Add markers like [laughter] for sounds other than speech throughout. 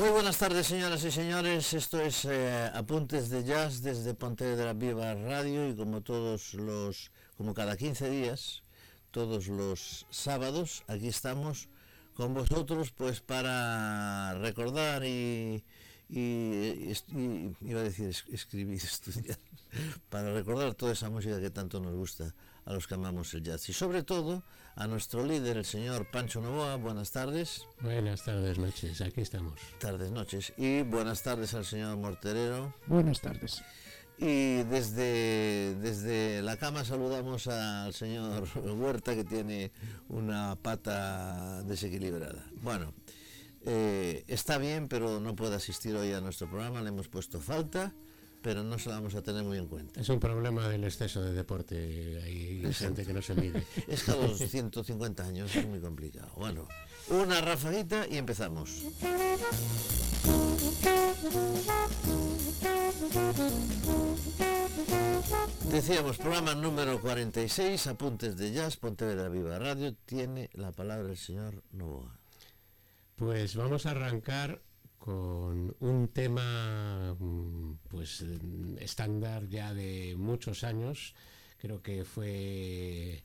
Muy buenas tardes, señoras y señores. Esto es eh, Apuntes de Jazz desde Pontevedra Viva Radio y como todos los, como cada 15 días, todos los sábados, aquí estamos con vosotros pues para recordar y, y, iba a decir escribir, [laughs] estudiar, para recordar toda esa música que tanto nos gusta a los que amamos el jazz y sobre todo a nuestro líder, el señor Pancho Novoa. Buenas tardes. Buenas tardes, noches, aquí estamos. Tardes, noches. Y buenas tardes al señor Morterero. Buenas tardes. Y desde, desde la cama saludamos al señor [laughs] Huerta que tiene una pata desequilibrada. Bueno, eh, está bien, pero no puede asistir hoy a nuestro programa, le hemos puesto falta pero no se la vamos a tener muy en cuenta. Es un problema del exceso de deporte, hay gente que no se mide. [laughs] Es que a los 150 años es muy complicado. Bueno, una rafadita y empezamos. Decíamos, programa número 46, Apuntes de Jazz, Pontevedra Viva Radio, tiene la palabra el señor Novoa. Pues vamos a arrancar con un tema mm, pues estándar ya de muchos años, creo que fue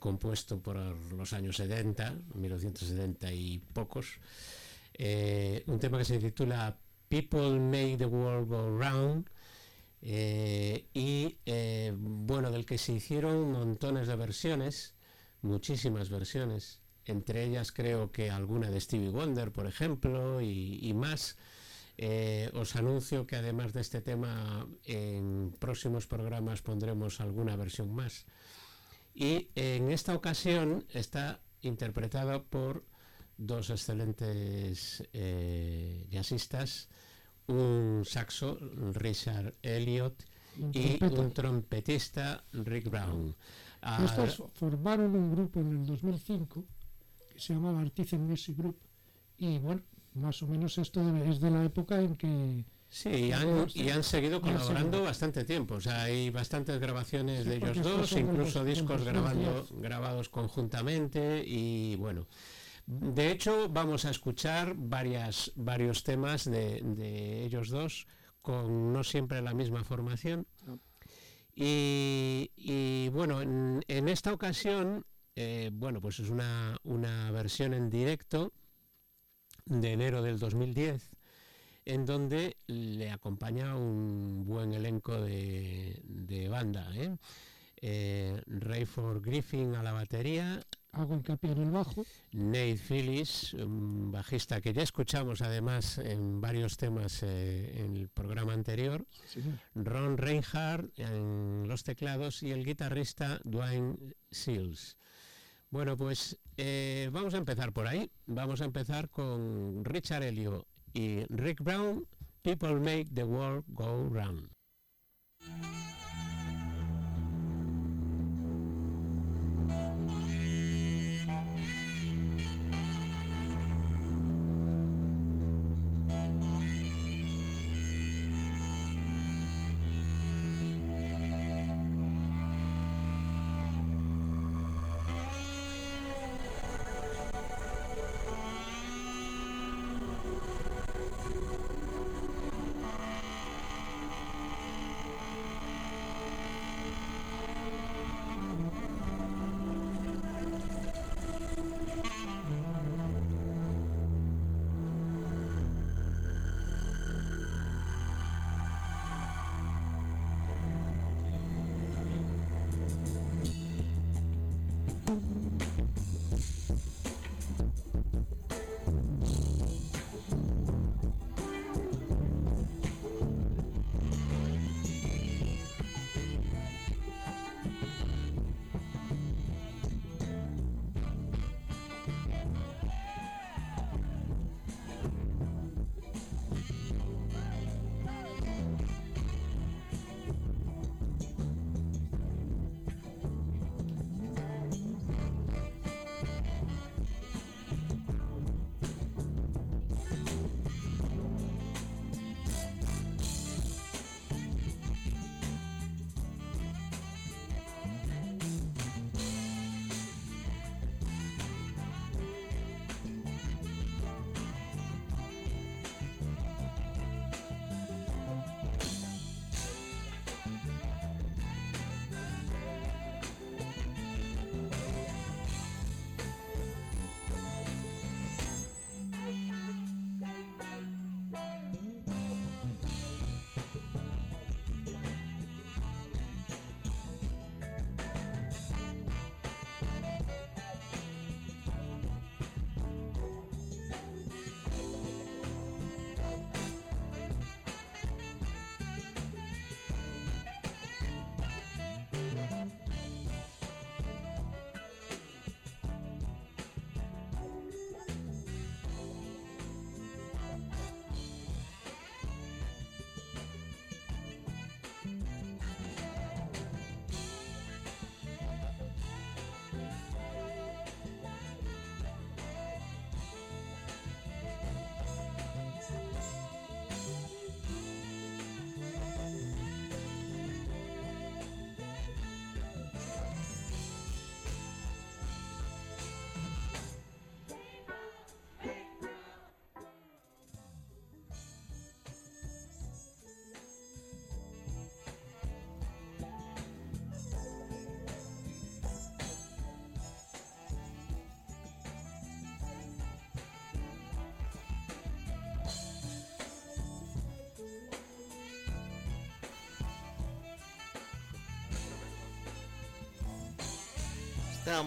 compuesto por los años 70, 1970 y pocos, eh, un tema que se titula People Make the World Go Round eh, y eh, bueno, del que se hicieron montones de versiones, muchísimas versiones entre ellas creo que alguna de Stevie Wonder, por ejemplo, y, más. Eh, os anuncio que además de este tema en próximos programas pondremos alguna versión más. Y en esta ocasión está interpretado por dos excelentes eh, jazzistas, un saxo, Richard Elliot, y un trompetista, Rick Brown. Estos formaron un grupo en el 2005 se llamaba Artisan Music Group. Y bueno, más o menos esto es de la época en que... Sí, y han, y han seguido colaborando bastante tiempo, o sea, hay bastantes grabaciones de ellos dos, incluso discos grabando, grabados conjuntamente y bueno. De hecho, vamos a escuchar varias, varios temas de, ellos dos con no siempre la misma formación. Y, bueno, en, esta ocasión eh, bueno, pues es una, versión en directo de enero del 2010 en donde le acompaña un buen elenco de, banda. ¿eh? Eh, Rayford Griffin a la batería. Hago hincapié en el bajo. Nate Phillips, un bajista que ya escuchamos además en varios temas en el programa anterior. Ron Reinhardt en los teclados y el guitarrista Dwayne Seals. Bueno, pues eh, vamos a empezar por ahí. Vamos a empezar con Richard Elio y Rick Brown, People Make the World Go Round. Está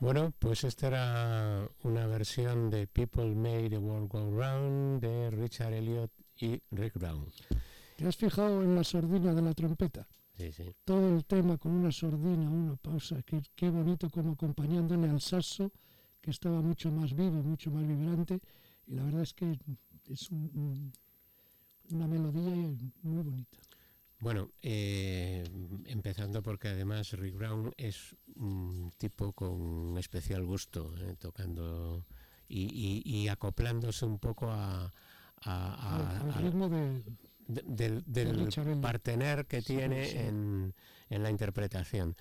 Bueno, pues esta era una versión de People Made the World Go Round de Richard Elliot y Rick Brown. ¿Te has fijado en la sordina de la trompeta? Sí, sí. Todo el tema con una sordina, una pausa, qué, qué bonito como acompañándole al saxo, que estaba mucho más vivo, mucho más vibrante, y la verdad es que es un- un- una melodía muy bonita. Bueno, eh, empezando porque además Rick Brown es un tipo con especial gusto, eh, tocando y, y- y acoplándose un poco a, al, ritmo de, de- del, del Elliot. partener que Sí, tiene sí. En, en la interpretación.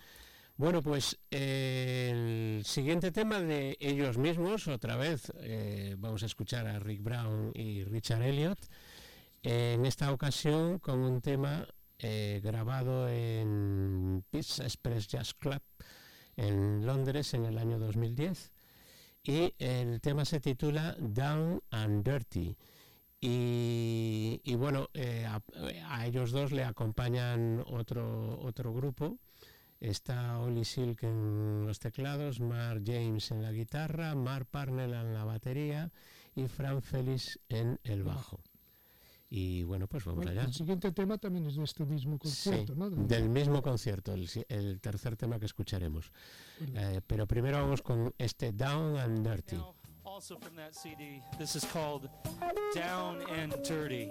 Bueno, pues eh, el siguiente tema de ellos mismos, otra vez vamos a escuchar a Rick Brown y Richard Elliot, en esta ocasión con un tema eh, grabado en Pizza Express Jazz Club en Londres en el año 2010 y el tema se titula Down and Dirty. Y, bueno, eh, a, ellos dos le acompañan otro, otro grupo. Está Oli Silk en los teclados, Mark James en la guitarra, Mark Parnell en la batería y Fran Félix en el bajo. Y bueno, pues vamos allá. El siguiente tema también es de este mismo concierto, sí. Del mismo concierto, el, el, tercer tema que escucharemos. Eh, pero primero vamos con este Down and Dirty. Now, also from that CD, this is called Down and Dirty.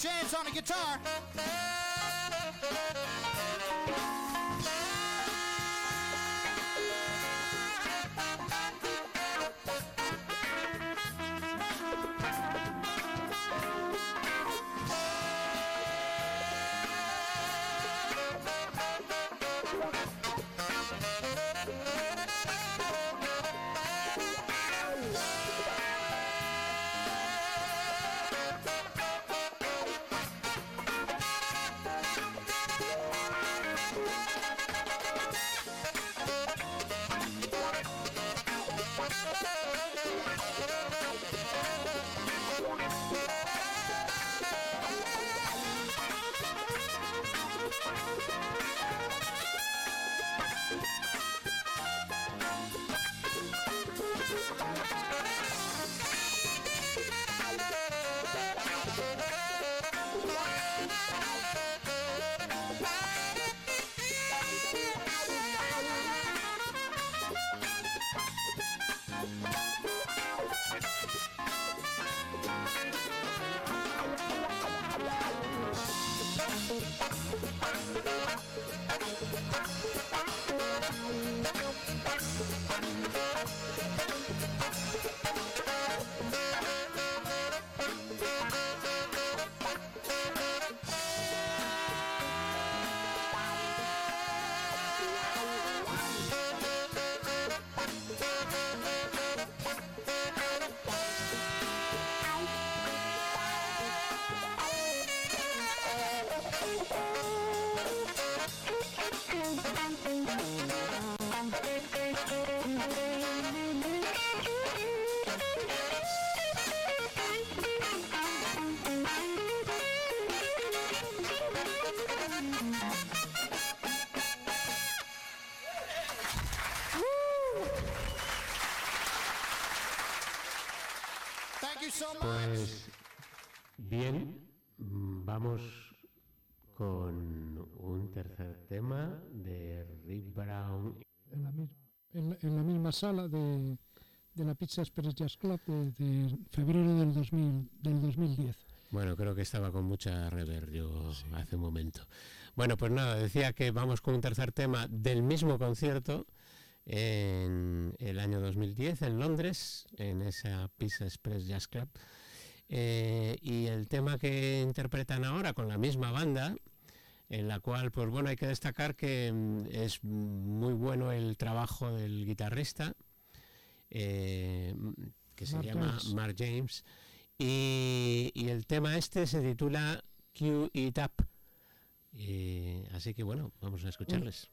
James on the guitar. Pues bien, vamos con un tercer tema de Rick Brown. en la, mis- en la- en la misma sala de, de la Pizza Express Jazz Club de, de febrero del, 2000, del 2010. Bueno, creo que estaba con mucha rever yo hace un momento. Bueno, pues nada, decía que vamos con un tercer tema del mismo concierto en el año 2010 en Londres, en esa Pizza Express Jazz Club. Eh, y el tema que interpretan ahora con la misma banda, en la cual, pues bueno, hay que destacar que mm, es muy bueno el trabajo del guitarrista, eh, que se Mark llama James. Mark James. Y, y el tema este se titula Q It Up. Y Así que bueno, vamos a escucharles.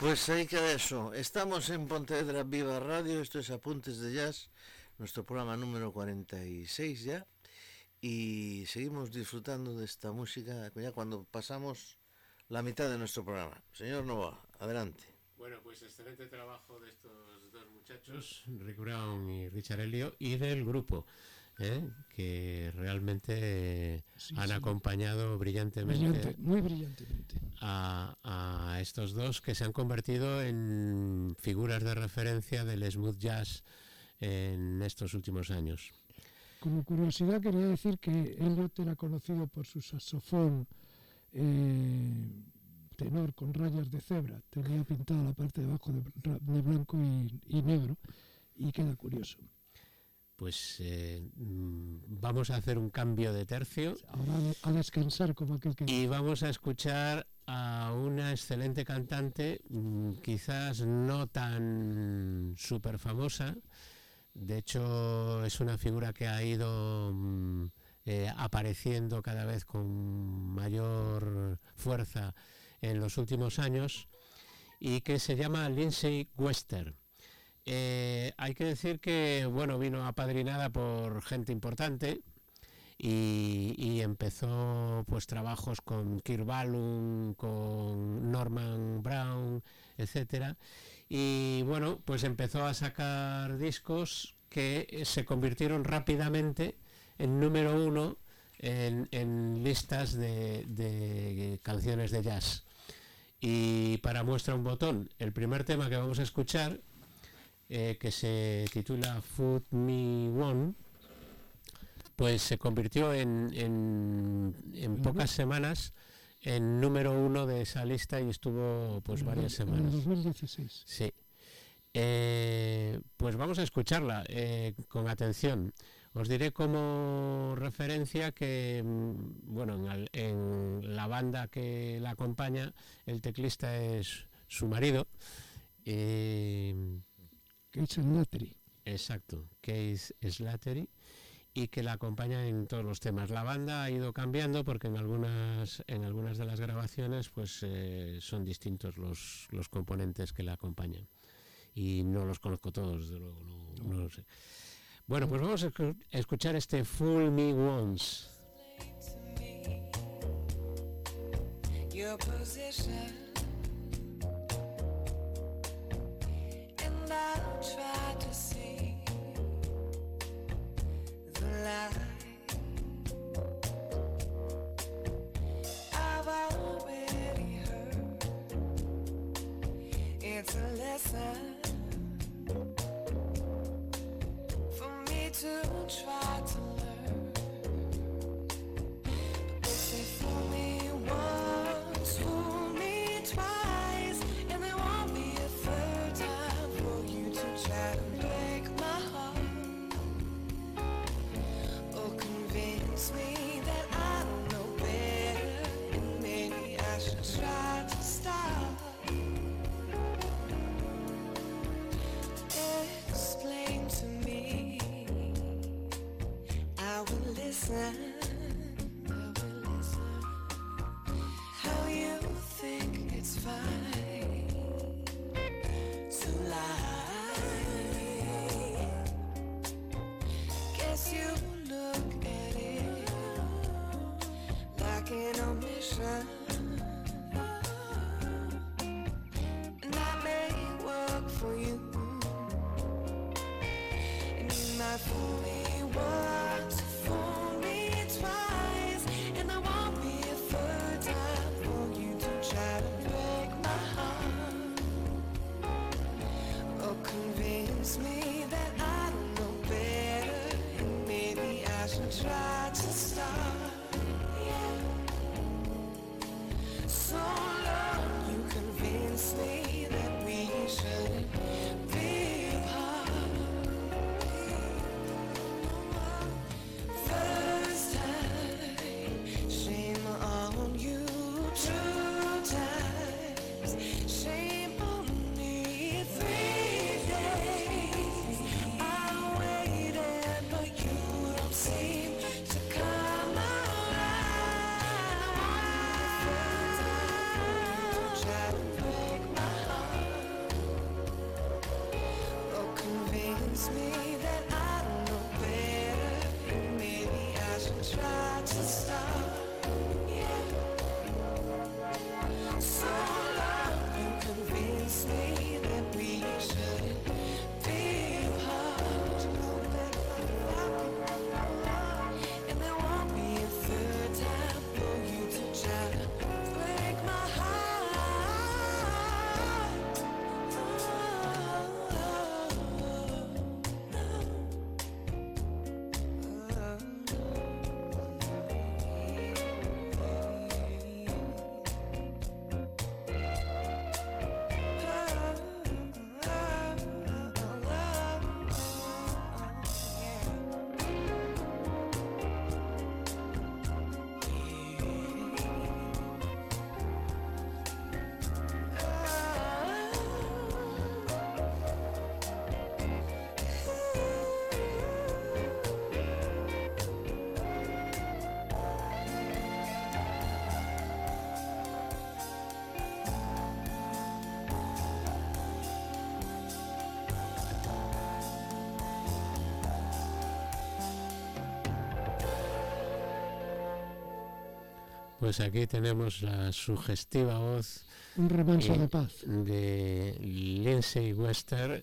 Pues ahí queda eso. Estamos en Pontevedra Viva Radio, esto es Apuntes de Jazz, nuestro programa número 46 ya. Y seguimos disfrutando de esta música ya cuando pasamos la mitad de nuestro programa. Señor Nova, adelante. Bueno, pues excelente trabajo de estos dos muchachos, Rick Brown y Richard Elio, y del grupo. ¿eh? que realmente Sí, han sí. acompañado brillantemente Brillante, muy brillantemente. A, a estos dos que se han convertido en figuras de referencia del smooth jazz en estos últimos años. Como curiosidad quería decir que Elliot era conocido por su saxofón eh, tenor con rayas de cebra. Tenía pintada la parte de abajo de, de blanco y, y negro y queda curioso. Pues eh, mm, vamos a hacer un cambio de tercio Ahora a descansar como aquel que... y vamos a escuchar a una excelente cantante, mm, quizás no tan súper famosa, de hecho es una figura que ha ido mm, eh, apareciendo cada vez con mayor fuerza en los últimos años y que se llama Lindsay Wester. Eh, hay que decir que bueno vino apadrinada por gente importante y, empezó pues trabajos con Kirk Ballum, con Norman Brown, etcétera. Y bueno pues empezó a sacar discos que se convirtieron rápidamente en número uno en, listas de, de canciones de jazz. Y para muestra un botón el primer tema que vamos a escuchar eh, que se titula Food Me One, pues se convirtió en, en, en pocas semanas en número uno de esa lista y estuvo pues en varias do- En el semanas. 2016. Sí. Eh, pues vamos a escucharla eh, con atención. Os diré como referencia que, mm, bueno, en, la banda que la acompaña, el teclista es su marido. eh, Latry. Exacto, Case Slattery y que la acompaña en todos los temas. La banda ha ido cambiando porque en algunas en algunas de las grabaciones pues eh, son distintos los, los componentes que la acompañan y no los conozco todos, desde luego, no, no lo sé. Bueno, pues vamos a escu- a escuchar este Fool Me Once. The Pues aquí tenemos la sugestiva voz Un remanso Eh, de paz. de Lindsay Wester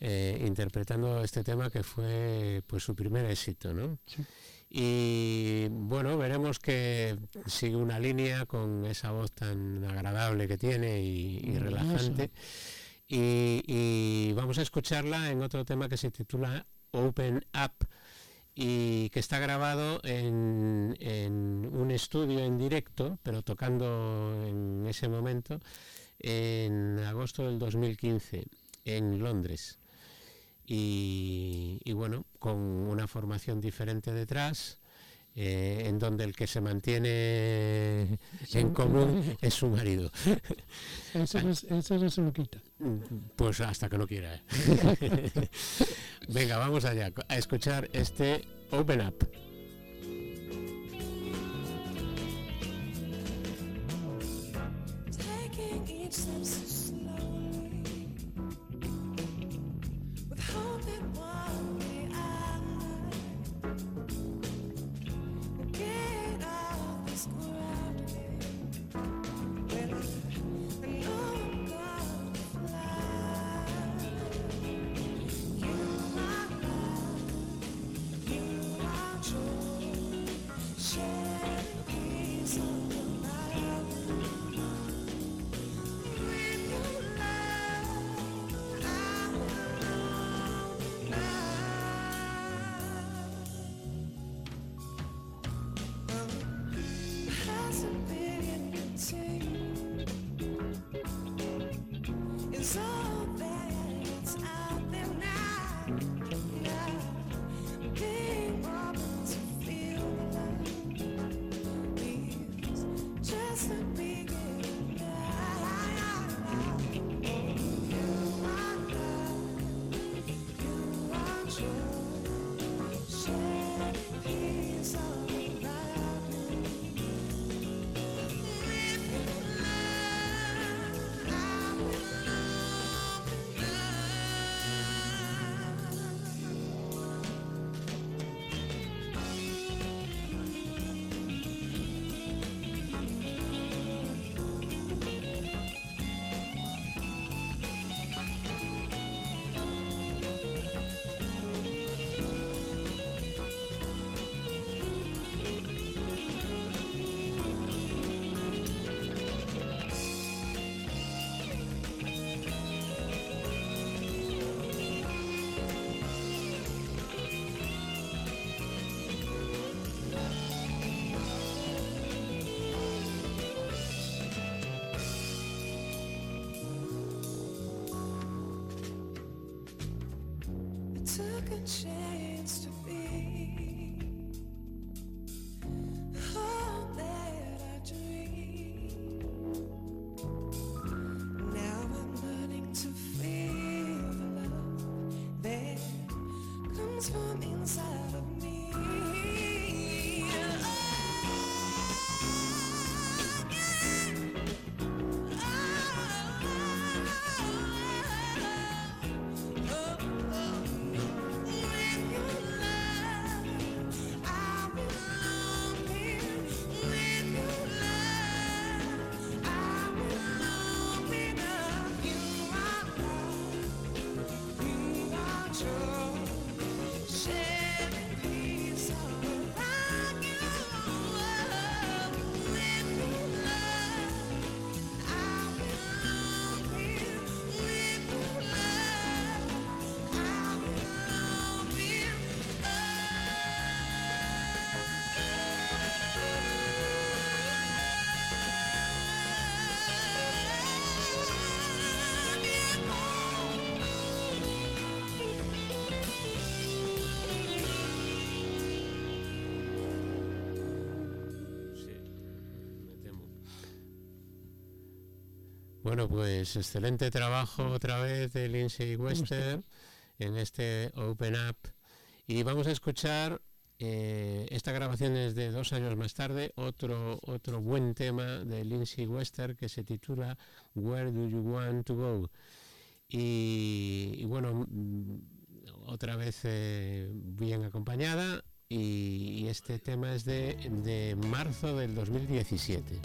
eh, interpretando este tema que fue pues su primer éxito, ¿no? Sí. Y bueno, veremos que sigue una línea con esa voz tan agradable que tiene y, relajante. Y, y vamos a escucharla en otro tema que se titula Open Up y que está grabado en, un estudio en directo, pero tocando en ese momento, en agosto del 2015, en Londres. Y bueno, con una formación diferente detrás, eh, en donde el que se mantiene en común es su marido. Eso no, es- eso no se lo quita. Pues hasta que no quiera. [laughs] [laughs] Venga, vamos allá a escuchar este Open Up. Chance Bueno, pues excelente trabajo otra vez de Lindsay Wester en este Open Up. Y vamos a escuchar, eh, esta grabación es de dos años más tarde, otro, otro buen tema de Lindsay Wester que se titula Where Do You Want to Go? Y, y bueno, mm, otra vez eh, bien acompañada y, y este tema es de, de marzo del 2017.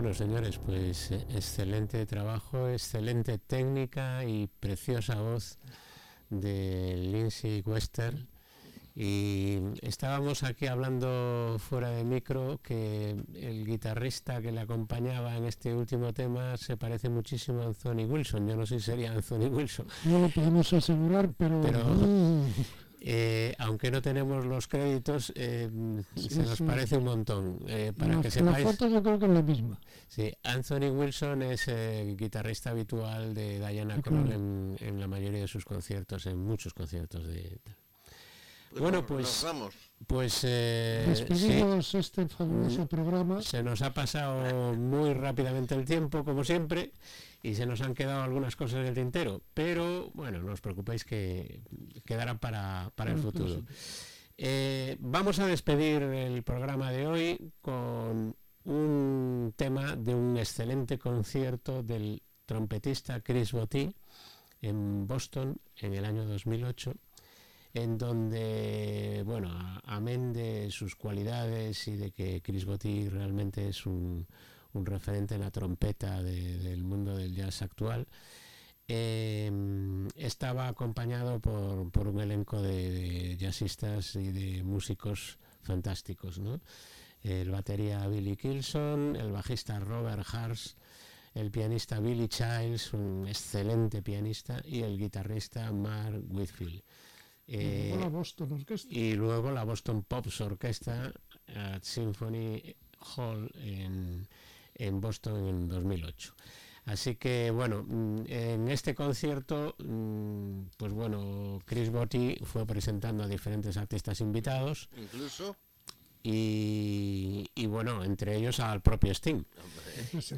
Bueno, señores, pues eh, excelente trabajo, excelente técnica y preciosa voz de Lindsay Wester. Y estábamos aquí hablando fuera de micro que el guitarrista que le acompañaba en este último tema se parece muchísimo a Anthony Wilson. Yo no sé si sería Anthony Wilson, No lo podemos asegurar, pero... Pero- mm, [laughs] Eh, aunque no tenemos los créditos, eh, Sí, se nos sí. parece un montón. Eh, para la, que la sepáis, foto yo creo que es la misma. sí, Anthony Wilson es el guitarrista habitual de Diana Kroll en, en la mayoría de sus conciertos, en muchos conciertos de... Pues Bueno, pues-. Pues eh, sí, Despedimos este fabuloso Mm. programa. se nos ha pasado muy rápidamente el tiempo, como siempre, y se nos han quedado algunas cosas en el tintero, pero bueno, no os preocupéis que quedarán para, para el el futuro. Eh, vamos a despedir el programa de hoy con un tema de un excelente concierto del trompetista Chris Botti en Boston en el año 2008 en donde, bueno, amén de sus cualidades y de que Chris Botti realmente es un, un referente en la trompeta de- del mundo del jazz actual, eh, estaba acompañado por, por un elenco de, de jazzistas y de músicos fantásticos, ¿no? El batería Billy Kilson, el bajista Robert Hars, el pianista Billy Childs, un excelente pianista, y el guitarrista Mark Whitfield. Eh, Hola, Boston Orchestra. y luego la Boston Pops Orchestra at Symphony Hall en, en Boston en 2008. Así que bueno, mm, en este concierto, mm, pues bueno, Chris Botti fue presentando a diferentes artistas invitados Incluso, y, y, bueno, entre ellos al propio Sting.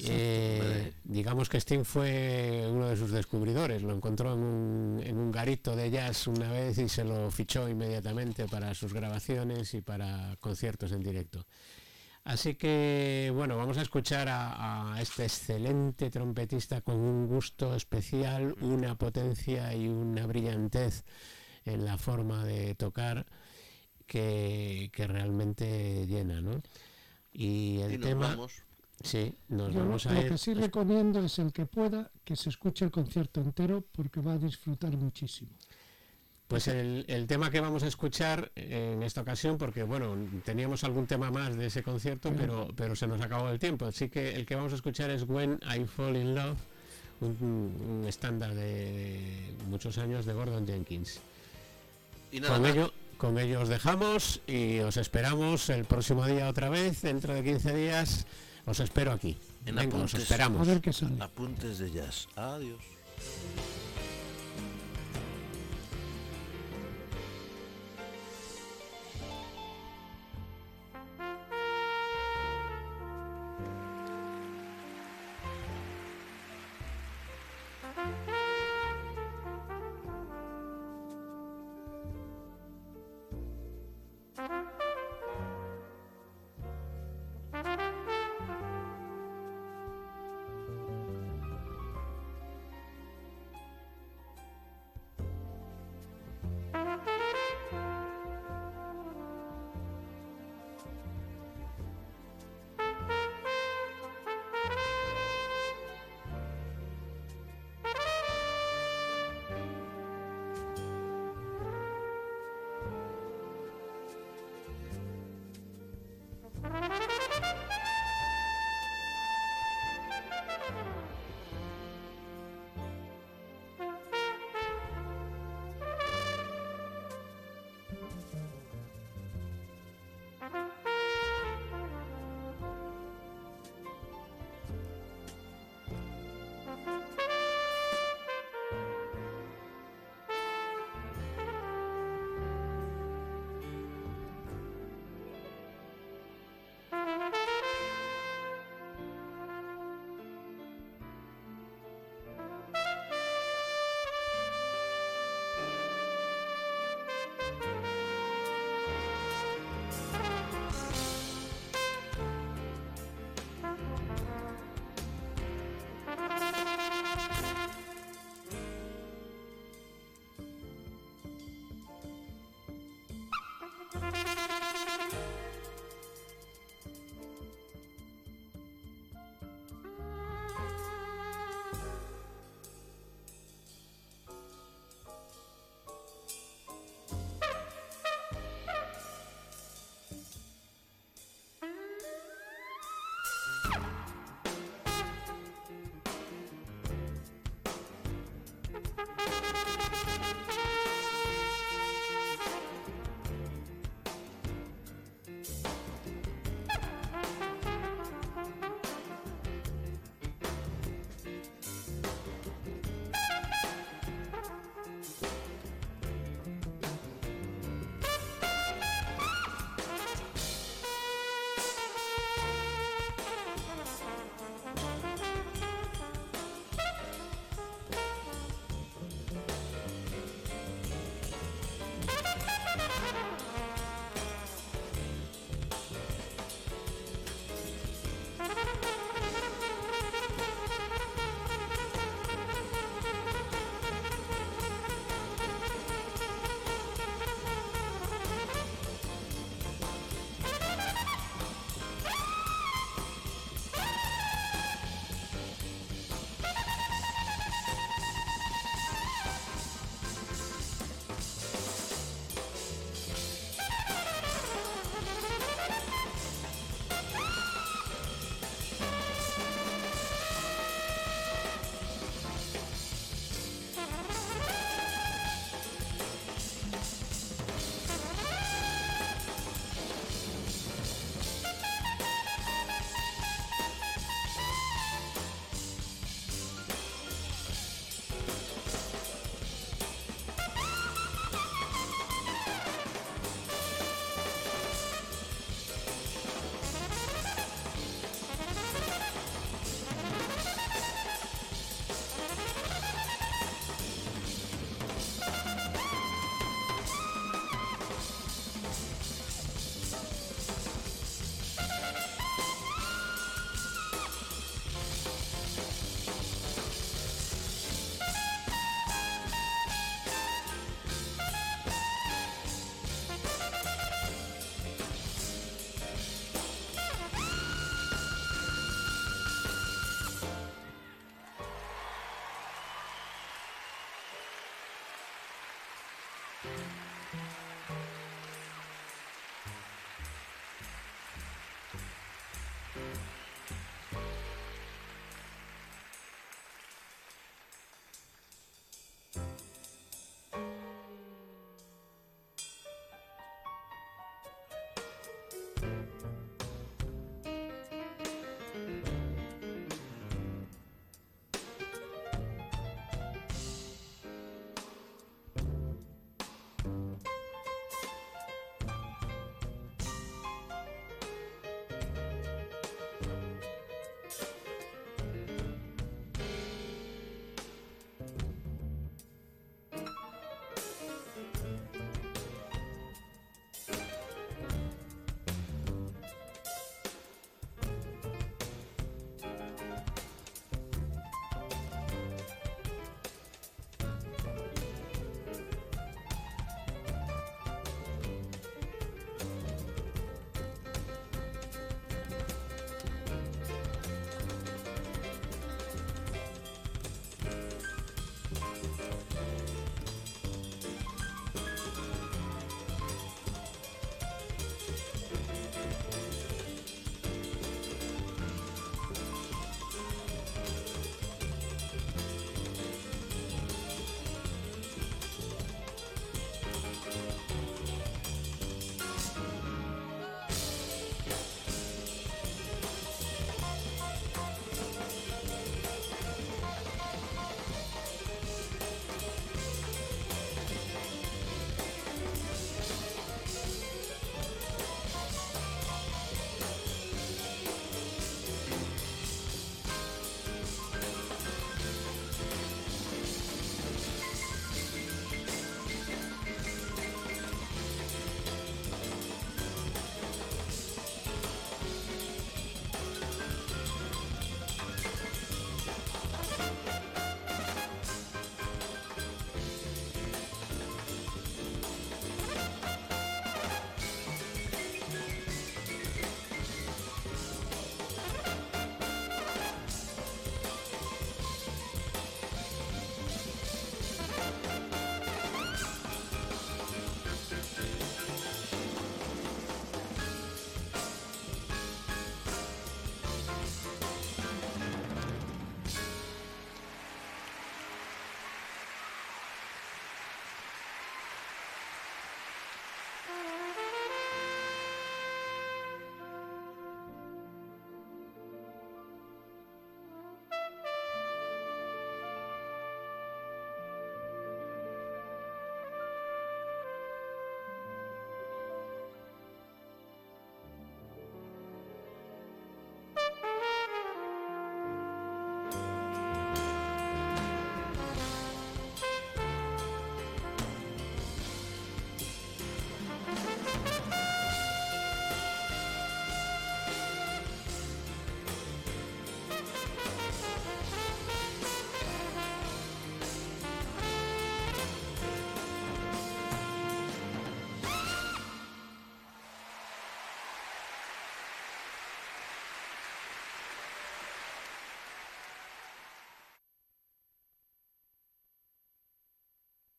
Eh, digamos que Sting fue uno de sus descubridores, lo encontró en un, en un garito de jazz una vez y se lo fichó inmediatamente para sus grabaciones y para conciertos en directo. Así que bueno, vamos a escuchar a, a este excelente trompetista con un gusto especial, una potencia y una brillantez en la forma de tocar que, que realmente llena, ¿no? Y el y nos tema, vamos. sí, nos Yo vamos a lo ir. que sí recomiendo es el que pueda que se escuche el concierto entero porque va a disfrutar muchísimo. Pues el, el tema que vamos a escuchar en esta ocasión, porque bueno, teníamos algún tema más de ese concierto, pero, pero se nos acabó el tiempo. Así que el que vamos a escuchar es When I Fall in Love, un, un estándar de muchos años de Gordon Jenkins. Y nada Con más. ello, con ello os dejamos y os esperamos el próximo día otra vez, dentro de 15 días. Os espero aquí. En Venga, os apuntes. A esperamos. ver qué sale. Apuntes de jazz. Adiós.